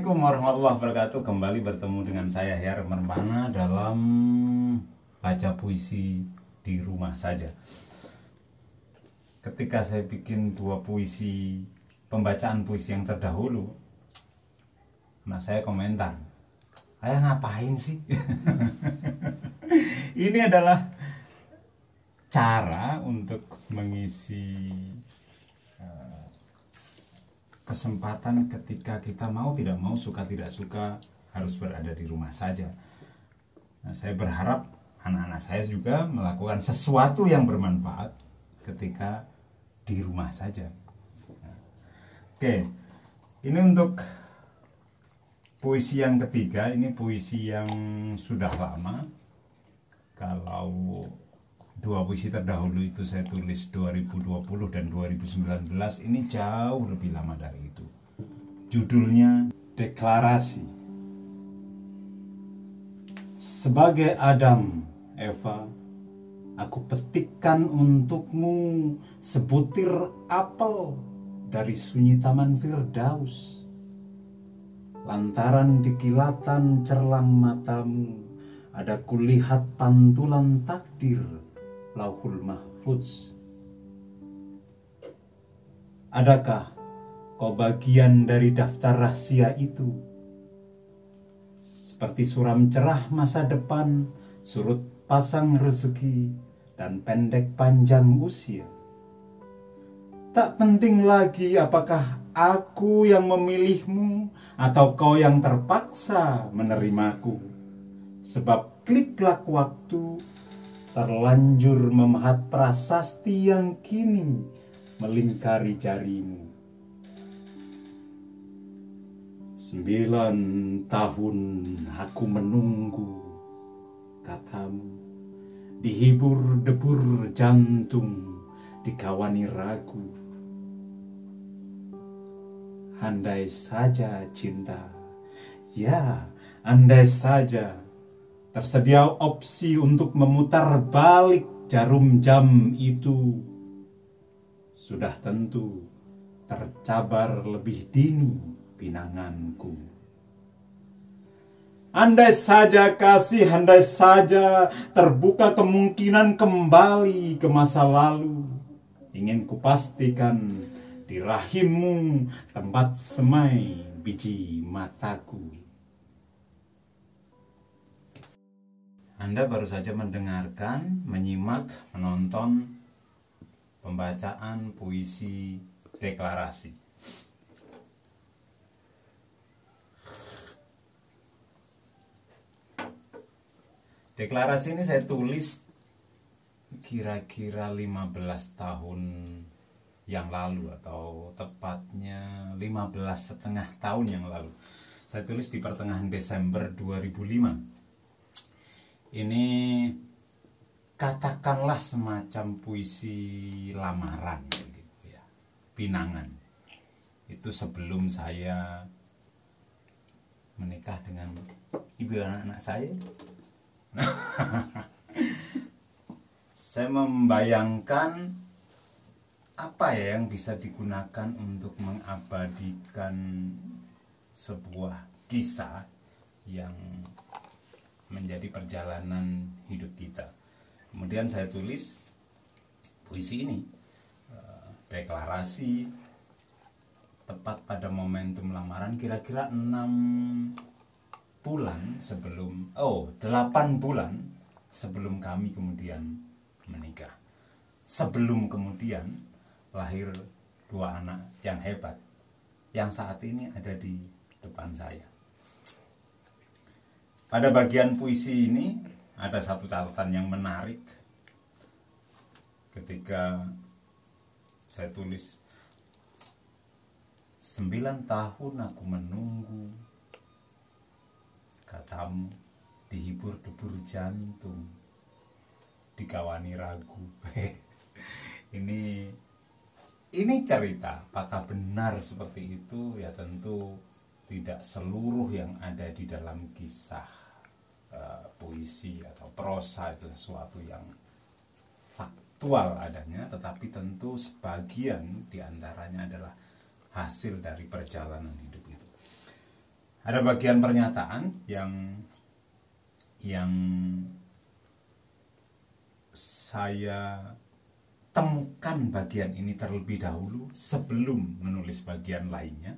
warahmatullahi wabarakatuh Kembali bertemu dengan saya Her Mermana Dalam baca puisi di rumah saja Ketika saya bikin dua puisi Pembacaan puisi yang terdahulu Nah saya komentar Ayah ngapain sih? Ini adalah cara untuk mengisi kesempatan ketika kita mau tidak mau suka tidak suka harus berada di rumah saja. Nah, saya berharap anak-anak saya juga melakukan sesuatu yang bermanfaat ketika di rumah saja. Oke, ini untuk puisi yang ketiga. Ini puisi yang sudah lama. Kalau dua puisi terdahulu itu saya tulis 2020 dan 2019 ini jauh lebih lama dari itu. Judulnya deklarasi. Sebagai Adam Eva aku petikkan untukmu sebutir apel dari sunyi taman Firdaus. Lantaran di kilatan cerlang matamu ada kulihat pantulan takdir lauhul mahfuz. Adakah kau bagian dari daftar rahasia itu? Seperti suram cerah masa depan, surut pasang rezeki, dan pendek panjang usia. Tak penting lagi apakah aku yang memilihmu atau kau yang terpaksa menerimaku. Sebab klik-klak waktu terlanjur memahat prasasti yang kini melingkari jarimu. Sembilan tahun aku menunggu katamu dihibur debur jantung dikawani ragu. Andai saja cinta, ya andai saja tersedia opsi untuk memutar balik jarum jam itu sudah tentu tercabar lebih dini pinanganku. Andai saja kasih, andai saja terbuka kemungkinan kembali ke masa lalu. Ingin kupastikan di rahimmu tempat semai biji mataku. Anda baru saja mendengarkan, menyimak, menonton pembacaan puisi deklarasi. Deklarasi ini saya tulis kira-kira 15 tahun yang lalu atau tepatnya 15 setengah tahun yang lalu. Saya tulis di pertengahan Desember 2005 ini katakanlah semacam puisi lamaran gitu ya pinangan. Itu sebelum saya menikah dengan ibu anak-anak saya. Saya membayangkan apa ya yang bisa digunakan untuk mengabadikan sebuah kisah yang menjadi perjalanan hidup kita. Kemudian saya tulis puisi ini eh, deklarasi tepat pada momentum lamaran kira-kira enam bulan sebelum oh delapan bulan sebelum kami kemudian menikah. Sebelum kemudian lahir dua anak yang hebat yang saat ini ada di depan saya. Pada bagian puisi ini ada satu catatan yang menarik. Ketika saya tulis sembilan tahun aku menunggu katamu dihibur debur jantung dikawani ragu. Ini ini cerita apakah benar seperti itu? Ya tentu tidak seluruh yang ada di dalam kisah uh, puisi atau prosa itu sesuatu yang faktual adanya, tetapi tentu sebagian di antaranya adalah hasil dari perjalanan hidup itu. ada bagian pernyataan yang yang saya temukan bagian ini terlebih dahulu sebelum menulis bagian lainnya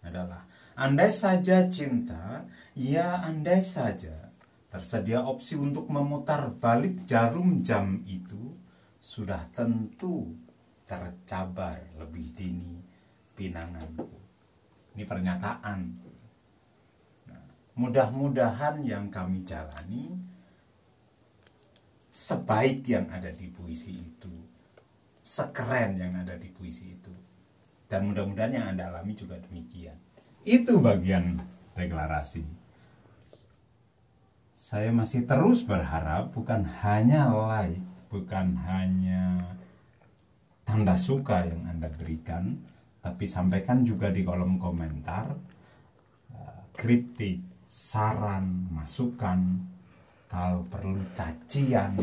adalah andai saja cinta ya andai saja tersedia opsi untuk memutar balik jarum jam itu sudah tentu tercabar lebih dini pinanganku. Ini pernyataan. Mudah-mudahan yang kami jalani sebaik yang ada di puisi itu sekeren yang ada di puisi itu. Dan mudah-mudahan yang anda alami juga demikian. Itu bagian deklarasi saya masih terus berharap bukan hanya like bukan hanya tanda suka yang anda berikan tapi sampaikan juga di kolom komentar uh, kritik saran, masukan, kalau perlu cacian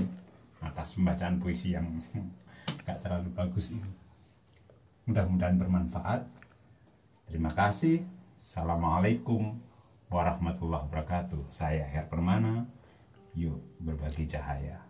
atas pembacaan puisi yang gak terlalu bagus ini. Mudah-mudahan bermanfaat. Terima kasih. Assalamualaikum warahmatullahi wabarakatuh. Saya Her Permana. Yuk berbagi cahaya.